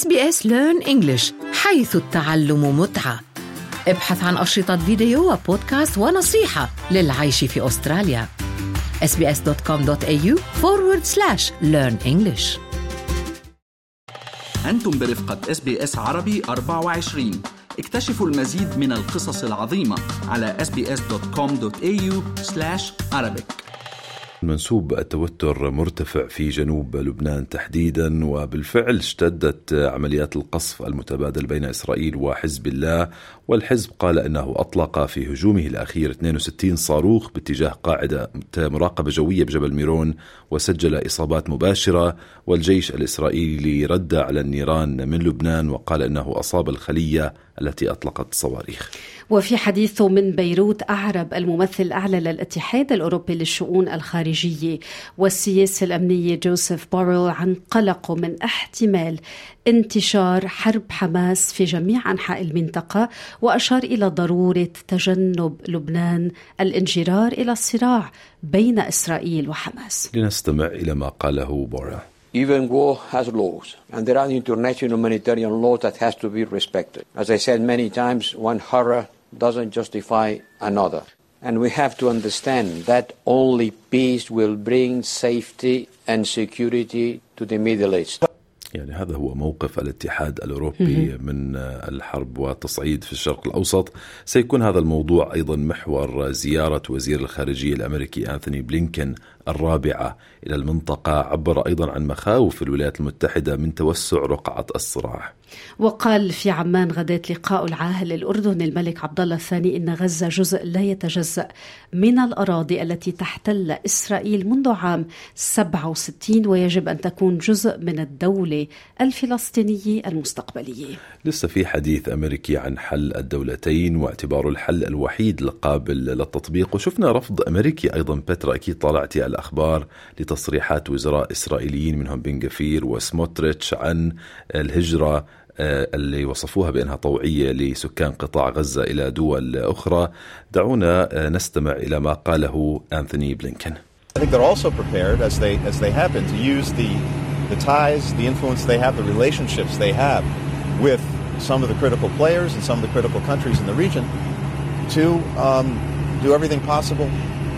SBS Learn English حيث التعلم متعة. ابحث عن أشرطة فيديو وبودكاست ونصيحة للعيش في أستراليا. Sbs.com.au forward slash learn English. أنتم برفقة اس بي اس عربي 24 اكتشفوا المزيد من القصص العظيمة على sbs.com.au arabic. منسوب التوتر مرتفع في جنوب لبنان تحديدا وبالفعل اشتدت عمليات القصف المتبادل بين إسرائيل وحزب الله. والحزب قال إنه أطلق في هجومه الأخير 62 صاروخ باتجاه قاعدة مراقبة جوية بجبل ميرون وسجل إصابات مباشرة. والجيش الإسرائيلي رد على النيران من لبنان وقال إنه أصاب الخلية التي أطلقت صواريخ. وفي حديثه من بيروت أعرب الممثل الاعلى للاتحاد الأوروبي للشؤون الخارجيه والسياسة الامنيه جوزيف بوريل عن قلقه من احتمال انتشار حرب حماس في جميع أنحاء المنطقة وأشار إلى ضرورة تجنب لبنان الانجرار إلى الصراع بين إسرائيل وحماس. لنستمع إلى ما قاله بوريل. Even war has laws, and there are international humanitarian laws that has to be respected. As I said many times, one horror doesn't justify another. And we have to understand that only peace will bring safety and security to the Middle East. يعني هذا هو موقف الاتحاد الاوروبي من الحرب والتصعيد في الشرق الاوسط سيكون هذا الموضوع ايضا محور زياره وزير الخارجيه الامريكي انثوني بلينكن الرابعة إلى المنطقة عبر أيضا عن مخاوف الولايات المتحدة من توسع رقعة الصراع. وقال في عمان غداة لقاء العاهل الأردني الملك عبد الله الثاني إن غزة جزء لا يتجزأ من الأراضي التي تحتل إسرائيل منذ عام 67 ويجب أن تكون جزء من الدولة الفلسطينية المستقبلية لسه في حديث أمريكي عن حل الدولتين واعتباره الحل الوحيد القابل للتطبيق. وشفنا رفض أمريكي أيضا. بترا أكيد طالعتي الأخبار لتصريحات وزراء إسرائيليين منهم بن جفير وسموتريتش عن الهجرة اللي وصفوها بانها طوعيه لسكان قطاع غزه إلى دول أخرى دعونا نستمع إلى ما قاله انثوني بلينكن I think they're also prepared as they as they have been to use the the ties, the influence they have, the relationships they have with some of the critical players and some of the critical countries in the region to um, do everything possible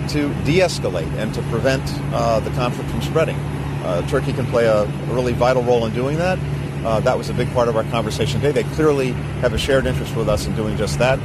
to de-escalate and to prevent uh, the conflict from spreading. Uh, Turkey can play a really vital role in doing that. Uh, that was a big part of our conversation today. They clearly have a shared interest with us in doing just that.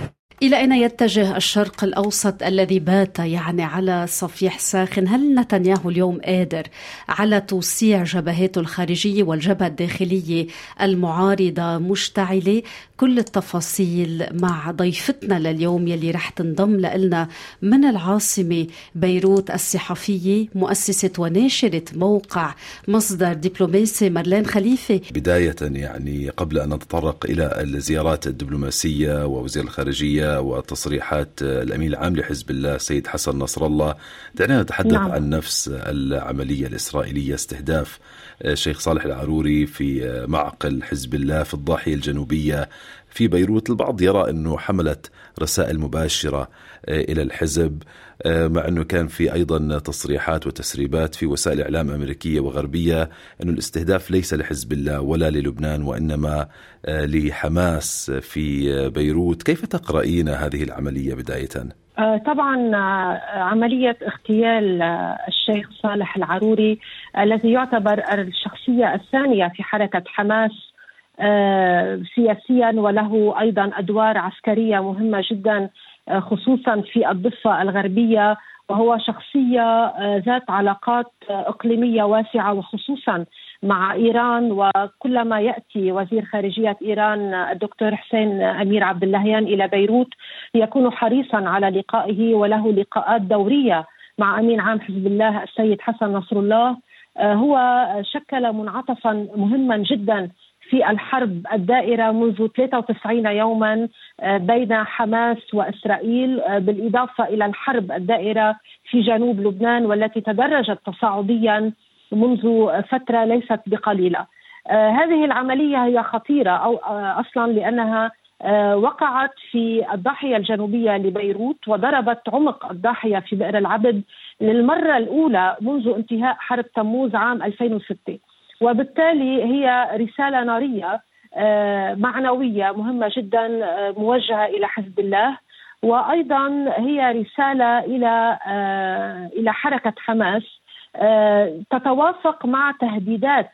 إلى أين يتجه الشرق الأوسط الذي بات يعني على صفيح ساخن؟ هل نتنياهو اليوم قادر على توسيع جبهاته الخارجية والجبهة الداخلية المعارضة مشتعلة؟ كل التفاصيل مع ضيفتنا لليوم يلي رح تنضم لنا من العاصمة بيروت الصحفية مؤسسة وناشرة موقع مصدر دبلوماسي مارلين خليفة. بداية يعني قبل أن نتطرق إلى الزيارات الدبلوماسية ووزير الخارجية وتصريحات الأمين العام لحزب الله السيد حسن نصر الله دعنا نتحدث نعم. عن نفس العملية الإسرائيلية استهداف الشيخ صالح العروري في معقل حزب الله في الضاحية الجنوبية في بيروت البعض يرى أنه حملت رسائل مباشرة إلى الحزب مع أنه كان في أيضا تصريحات وتسريبات في وسائل إعلام أمريكية وغربية أنه الاستهداف ليس لحزب الله ولا للبنان وإنما لحماس في بيروت كيف تقرأين هذه العملية بداية؟ طبعا عملية اغتيال الشيخ صالح العروري الذي يعتبر الشخصية الثانية في حركة حماس سياسيا وله أيضا أدوار عسكرية مهمة جدا خصوصا في الضفة الغربية وهو شخصية ذات علاقات إقليمية واسعة وخصوصا مع إيران. وكلما يأتي وزير خارجية إيران الدكتور حسين أمير عبد اللهيان إلى بيروت يكون حريصا على لقائه وله لقاءات دورية مع أمين عام حزب الله السيد حسن نصر الله هو شكل منعطفا مهما جدا في الحرب الدائرة منذ 93 يوما بين حماس وإسرائيل بالإضافة إلى الحرب الدائرة في جنوب لبنان والتي تدرجت تصاعديا منذ فترة ليست بقليلة. هذه العملية هي خطيرة أو أصلا لأنها وقعت في الضاحية الجنوبية لبيروت وضربت عمق الضاحية في بئر العبد للمرة الأولى منذ انتهاء حرب تموز عام 2006. وبالتالي هي رسالة نارية معنوية مهمة جدا موجهة إلى حزب الله. وأيضا هي رسالة إلى إلى حركة حماس تتوافق مع تهديدات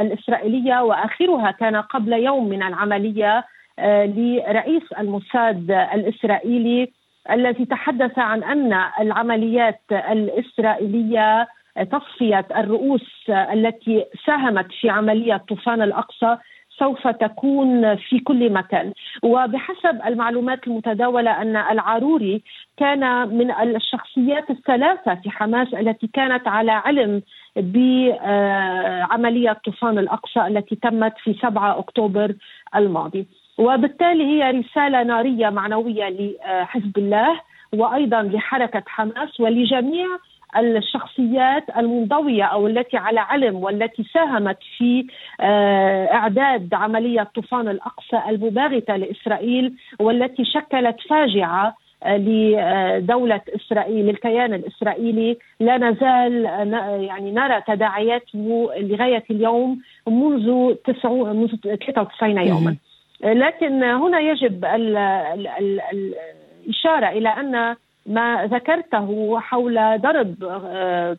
الإسرائيلية. واخرها كان قبل يوم من العملية لرئيس الموساد الإسرائيلي الذي تحدث عن أن العمليات الإسرائيلية تصفية الرؤوس التي ساهمت في عملية طوفان الأقصى سوف تكون في كل مكان. وبحسب المعلومات المتداولة أن العاروري كان من الشخصيات الثلاثة في حماس التي كانت على علم بعملية طوفان الأقصى التي تمت في 7 أكتوبر الماضي. وبالتالي هي رسالة نارية معنوية لحزب الله وأيضا لحركة حماس ولجميع الشخصيات المنضوية أو التي على علم والتي ساهمت في آه، إعداد عملية طوفان الأقصى المباغتة لإسرائيل والتي شكلت فاجعة آه، لدولة إسرائيل الكيان الإسرائيلي. لا نزال يعني نرى تداعياته لغاية اليوم منذ منذ 93 يوما. لكن هنا يجب الإشارة إلى أن ما ذكرته حول ضرب آه،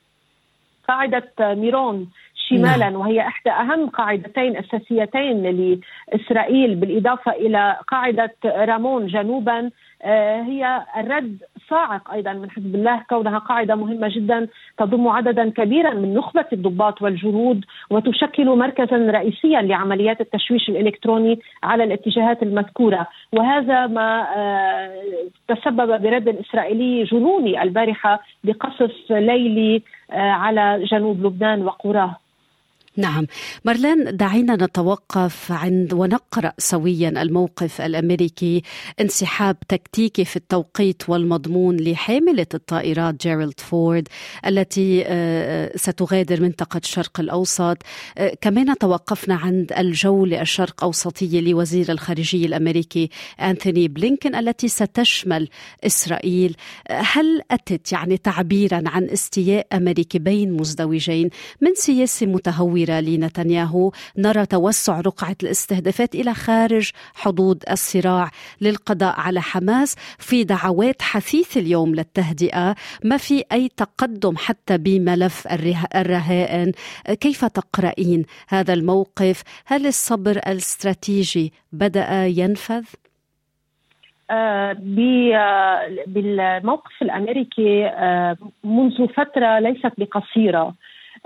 قاعدة ميرون شمالا نعم. وهي إحدى أهم قاعدتين أساسيتين لإسرائيل بالإضافة إلى قاعدة رامون جنوبا آه، هي الرد صاعق أيضا من حزب الله كونها قاعدة مهمة جدا تضم عددا كبيرا من نخبة الضباط والجنود وتشكل مركزا رئيسيا لعمليات التشويش الإلكتروني على الاتجاهات المذكورة. وهذا ما آه، تسبب برد إسرائيلي جنوني البارحة بقصف ليلي آه، على جنوب لبنان وقراه. نعم. مارلين دعينا نتوقف عند ونقرأ سويا الموقف الأمريكي. انسحاب تكتيكي في التوقيت والمضمون لحاملة الطائرات جيرالد فورد التي آه، آه، ستغادر منطقة الشرق الأوسط. آه، كمان توقفنا عند الجوله الشرق اوسطيه لوزير الخارجية الأمريكي أنثوني بلينكن التي ستشمل إسرائيل. هل أتت يعني تعبيرا عن استياء أمريكي بين مزدوجين من سياسه متهوره كبيرة لنتنياهو نرى توسع رقعة الاستهدافات إلى خارج حدود الصراع للقضاء على حماس في دعوات حثيث اليوم للتهدئة. ما في أي تقدم حتى بملف الرهائن؟ كيف تقرأين هذا الموقف؟ هل الصبر الاستراتيجي بدأ ينفذ؟ آه، بالموقف الأمريكي آه، منذ فترة ليست بقصيرة.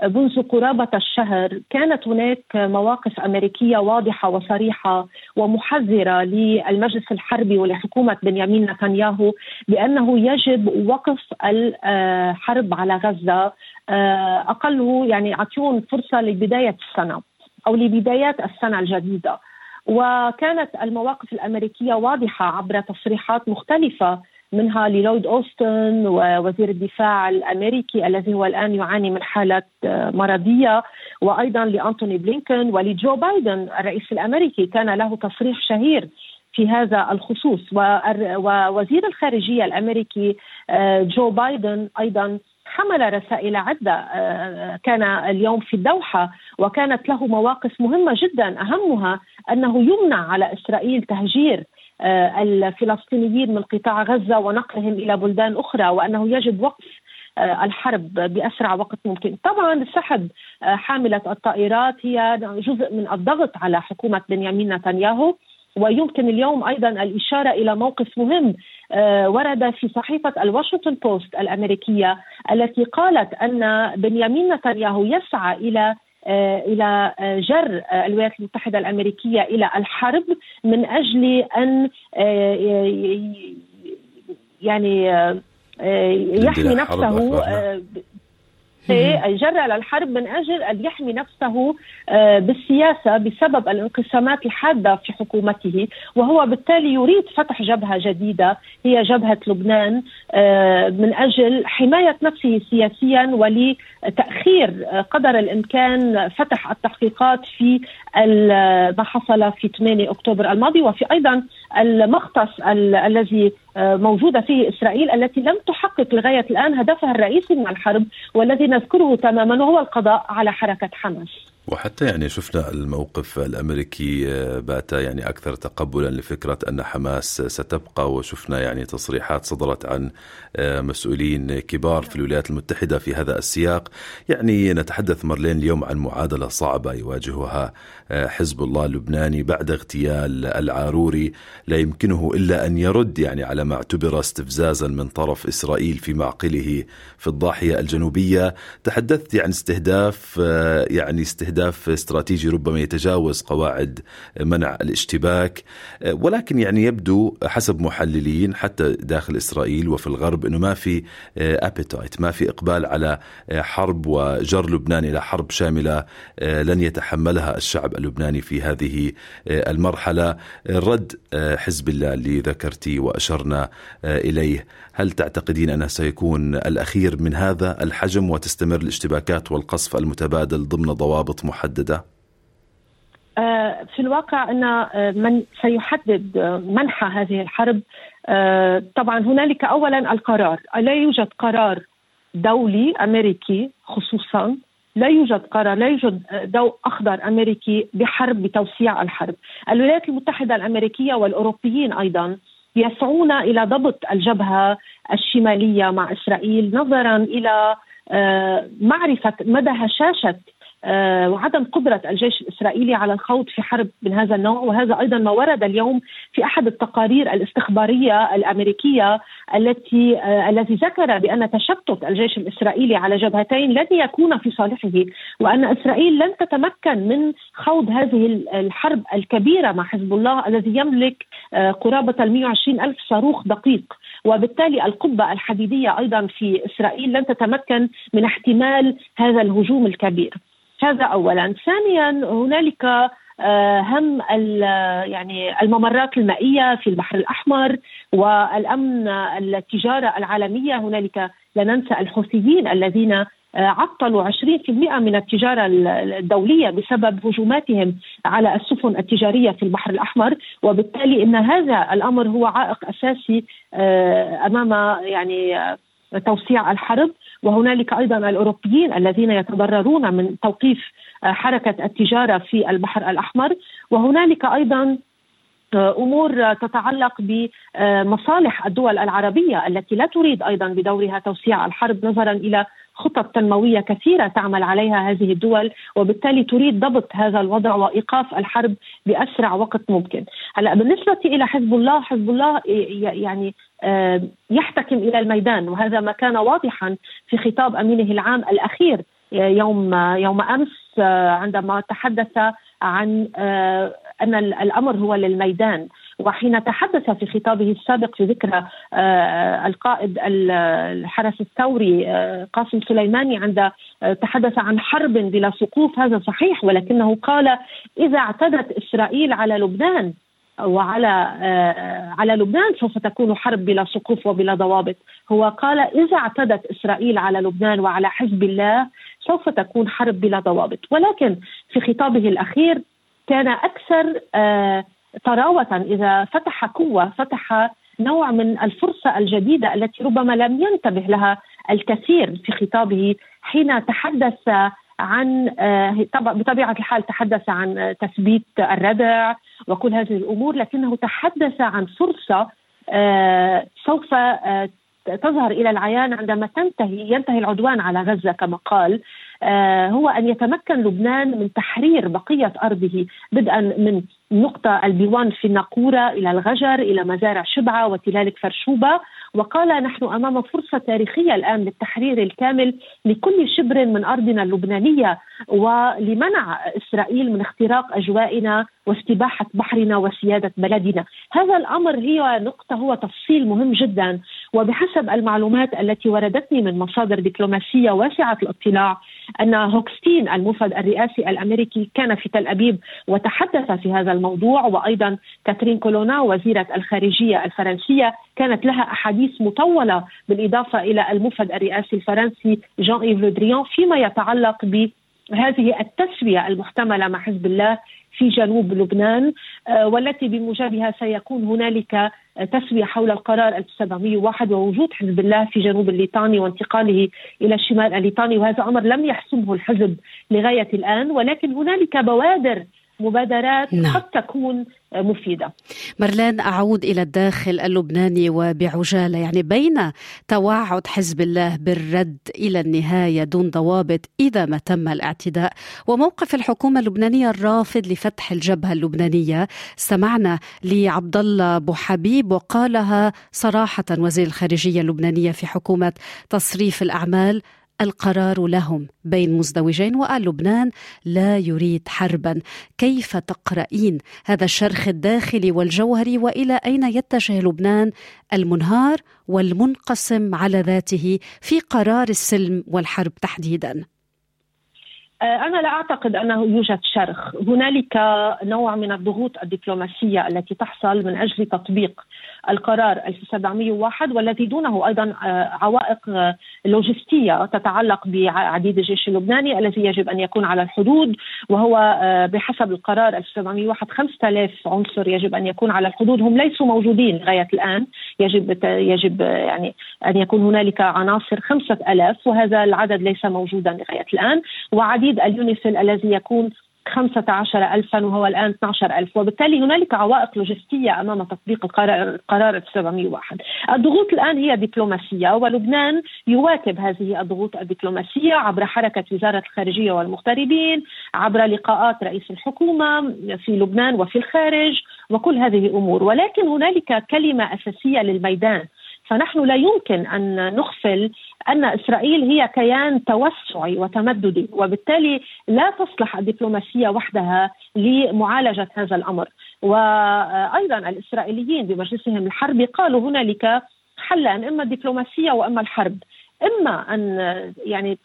منذ قرابة الشهر كانت هناك مواقف أمريكية واضحة وصريحة ومحذرة للمجلس الحربي ولحكومة بنيامين نتنياهو بأنه يجب وقف الحرب على غزة آه، أقله يعني أعطيون فرصة لبداية السنة أو لبدايات السنة الجديدة. وكانت المواقف الأمريكية واضحة عبر تصريحات مختلفة منها للويد أوستن ووزير الدفاع الأمريكي الذي هو الآن يعاني من حالة آه، مرضية وأيضا لأنتوني بلينكن ولجو بايدن الرئيس الأمريكي. كان له تصريح شهير في هذا الخصوص. ووزير الخارجية الأمريكي آه، جو بايدن أيضا حمل رسائل عدة آه، كان اليوم في الدوحة وكانت له مواقف مهمة جدا. أهمها أنه يمنع على إسرائيل تهجير الفلسطينيين من قطاع غزة ونقلهم إلى بلدان أخرى وأنه يجب وقف آه، الحرب بأسرع وقت ممكن. طبعا سحب آه، حاملة الطائرات هي جزء من الضغط على حكومة بنيامين نتنياهو ويمكن اليوم أيضا الإشارة إلى موقف مهم ورد في صحيفة الواشنطن بوست الأمريكية التي قالت أن بنيامين نتنياهو يسعى إلى آه، إلى آه، جر آه، الولايات المتحدة الأمريكية إلى الحرب من أجل أن يعني يحمي نفسه جرى للحرب من أجل أن يحمي نفسه آه، بالسياسة بسبب الانقسامات الحادة في حكومته. وهو بالتالي يريد فتح جبهة جديدة هي جبهة لبنان آه، من أجل حماية نفسه سياسيا ولتأخير قدر الإمكان فتح التحقيقات في ما حصل في 8 أكتوبر الماضي وفي أيضا المختص الذي آه، موجودة فيه إسرائيل التي لم تحقق لغاية الآن هدفها الرئيسي من الحرب والذي نذكره تماما وهو القضاء على حركة حماس. وحتى يعني شفنا الموقف الأمريكي آه، بات يعني أكثر تقبلا لفكرة أن حماس ستبقى وشفنا يعني تصريحات صدرت عن آه، مسؤولين كبار في الولايات المتحدة في هذا السياق. يعني نتحدث مرلين اليوم عن معادلة صعبة يواجهها آه، حزب الله اللبناني بعد اغتيال العاروري. لا يمكنه إلا أن يرد يعني على ما اعتبر استفزازا من طرف إسرائيل في معقله في الضاحية الجنوبية. تحدثت عن استهداف يعني استهداف أهداف استراتيجي ربما يتجاوز قواعد منع الاشتباك ولكن يعني يبدو حسب محللين حتى داخل إسرائيل وفي الغرب أنه ما في أبيتايت ما في إقبال على حرب وجر لبنان إلى حرب شاملة لن يتحملها الشعب اللبناني في هذه المرحلة. رد حزب الله اللي ذكرتي وأشرنا إليه هل تعتقدين أنه سيكون الأخير من هذا الحجم وتستمر الاشتباكات والقصف المتبادل ضمن ضوابط محددة؟ آه، في الواقع أن آه، من سيحدد آه، منحى هذه الحرب طبعا هنالك اولا القرار، لا يوجد قرار دولي أمريكي خصوصا لا يوجد قرار لا يوجد ضوء أخضر أمريكي بحرب بتوسيع الحرب. الولايات المتحدة الأمريكية والأوروبيين أيضا يسعون إلى ضبط الجبهة الشمالية مع إسرائيل نظرا إلى معرفة مدى هشاشة وعدم قدرة الجيش الإسرائيلي على الخوض في حرب من هذا النوع. وهذا أيضا ما ورد اليوم في أحد التقارير الاستخبارية الأمريكية التي آه، الذي ذكر بأن تشتت الجيش الإسرائيلي على جبهتين لن يكون في صالحه وأن إسرائيل لن تتمكن من خوض هذه الحرب الكبيرة مع حزب الله الذي يملك آه، قرابة ال 120 ألف صاروخ دقيق. وبالتالي القبة الحديدية أيضا في إسرائيل لن تتمكن من احتمال هذا الهجوم الكبير. هذا اولا. ثانيا هنالك آه، هم يعني الممرات المائية في البحر الأحمر والأمن التجارة العالمية. هنالك لا ننسى الحوثيين الذين آه، عطلوا 20% من التجارة الدولية بسبب هجوماتهم على السفن التجارية في البحر الأحمر. وبالتالي إن هذا الأمر هو عائق أساسي آه، أمام يعني توسيع الحرب وهنالك أيضا الأوروبيين الذين يتضررون من توقيف آه، حركة التجارة في البحر الأحمر وهنالك أيضا آه، أمور تتعلق بمصالح الدول العربية التي لا تريد أيضا بدورها توسيع الحرب نظرا إلى خطط تنموية كثيرة تعمل عليها هذه الدول وبالتالي تريد ضبط هذا الوضع وإيقاف الحرب بأسرع وقت ممكن. هلأ بالنسبة إلى حزب الله، حزب الله يعني آه، يحتكم إلى الميدان. وهذا ما كان واضحا في خطاب أمينه العام الأخير يوم يوم أمس آه، عندما تحدث عن آه، أن الأمر هو للميدان. وحين تحدث في خطابه السابق في ذكرى آه، القائد الحرس الثوري قاسم سليماني عند تحدث عن حرب بلا سقوف هذا صحيح ولكنه قال إذا اعتدت إسرائيل على لبنان وعلى على لبنان سوف تكون حرب بلا سقوف وبلا ضوابط. هو قال إذا اعتدت إسرائيل على لبنان وعلى حزب الله سوف تكون حرب بلا ضوابط. ولكن في خطابه الأخير كان أكثر آه، طراوة إذا فتح قوة فتح نوع من الفرصة الجديدة التي ربما لم ينتبه لها الكثير في خطابه حين تحدث عن آه، بطبيعة الحال تحدث عن تثبيت الردع وكل هذه الأمور لكنه تحدث عن فرصة آه، سوف تظهر إلى العيان عندما تنتهي ينتهي العدوان على غزة كما قال آه، هو أن يتمكن لبنان من تحرير بقية أرضه بدءا من نقطة البيوان في الناقورة إلى الغجر إلى مزارع شبعة وتلالك فرشوبة. وقال نحن أمام فرصة تاريخية الآن للتحرير الكامل لكل شبر من أرضنا اللبنانية ولمنع إسرائيل من اختراق أجوائنا واستباحة بحرنا وسيادة بلدنا. هذا الأمر هي نقطة هو تفصيل مهم جدا. وبحسب المعلومات التي وردتني من مصادر دبلوماسية واسعة الاطلاع أن هوكستين الموفد الرئاسي الأمريكي كان في تل أبيب وتحدث في هذا الموضوع وأيضا كاترين كولونا وزيرة الخارجية الفرنسية كانت لها أحاديث مطولة بالإضافة إلى الموفد الرئاسي الفرنسي جان إيف لودريان فيما يتعلق ب هذه التسوية المحتملة مع حزب الله في جنوب لبنان والتي بموجبها سيكون هنالك تسوية حول القرار 1701 ووجود حزب الله في جنوب الليطاني وانتقاله إلى الشمال الليطاني وهذا أمر لم يحسمه الحزب لغاية الآن ولكن هنالك بوادر مبادرات نعم. قد تكون مفيدة. مرلان أعود إلى الداخل اللبناني وبعجالة يعني بين توعد حزب الله بالرد إلى النهاية دون ضوابط إذا ما تم الاعتداء وموقف الحكومة اللبنانية الرافض لفتح الجبهة اللبنانية استمعنا لعبد الله أبو حبيب وقالها صراحة وزير الخارجية اللبنانية في حكومة تصريف الأعمال القرار لهم بين مزدوجين وآل لبنان لا يريد حربا. كيف تقرأين هذا الشرخ الداخلي والجوهري وإلى أين يتجه لبنان المنهار والمنقسم على ذاته في قرار السلم والحرب تحديدا؟ آه، أنا لا أعتقد أنه يوجد شرخ. هنالك نوع من الضغوط الدبلوماسية التي تحصل من أجل تطبيق القرار 1701 والذي دونه أيضا آه، عوائق آه، لوجستية تتعلق بعديد الجيش اللبناني الذي يجب أن يكون على الحدود وهو بحسب القرار 1701 5000 عنصر يجب أن يكون على الحدود. هم ليسوا موجودين لغاية الآن. يجب يجب يعني أن يكون هنالك عناصر 5000 وهذا العدد ليس موجودا لغاية الآن. وعديد تحديد اليونيفيل الذي يكون 15 ألفا وهو الآن 12 ألف. وبالتالي هنالك عوائق لوجستية أمام تطبيق القرار, القرار 701 الضغوط الآن هي دبلوماسية ولبنان يواكب هذه الضغوط الدبلوماسية عبر حركة وزارة الخارجية والمغتربين عبر لقاءات رئيس الحكومة في لبنان وفي الخارج وكل هذه الأمور. ولكن هنالك كلمة أساسية للميدان. فنحن لا يمكن أن نغفل أن إسرائيل هي كيان توسعي وتمددي وبالتالي لا تصلح الدبلوماسية وحدها لمعالجة هذا الأمر. وأيضا الإسرائيليين بمجلسهم الحربي قالوا هنالك حلان إما الدبلوماسية وإما الحرب. إما أن يعني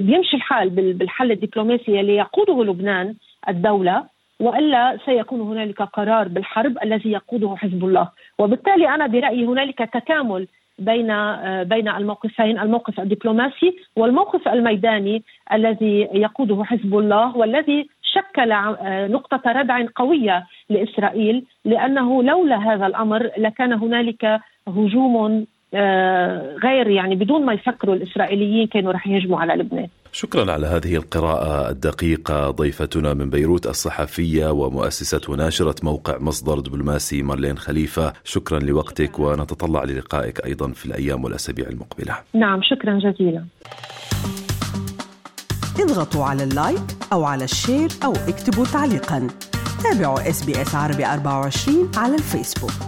بيمشي الحال بالحل الدبلوماسي اللي يقوده لبنان الدولة. وإلا سيكون هنالك قرار بالحرب الذي يقوده حزب الله. وبالتالي أنا برأيي هنالك تكامل بين بين الموقفين الموقف الدبلوماسي والموقف الميداني الذي يقوده حزب الله والذي شكل نقطة ردع قوية لإسرائيل لأنه لولا هذا الأمر لكان هنالك هجوم آه، غير يعني بدون ما يفكروا الإسرائيليين كانوا رح يهجموا على لبنان. شكرا على هذه القراءة الدقيقة. ضيفتنا من بيروت الصحفية ومؤسسة وناشرة موقع مصدر دبلوماسي مارلين خليفة. شكرا لوقتك ونتطلع للقائك أيضا في الأيام والأسابيع المقبلة. نعم شكرا جزيلا. اضغطوا على ال like أو على ال share أو اكتبوا تعليقا. تابعوا إس بي إس عربي 24 على الفيسبوك.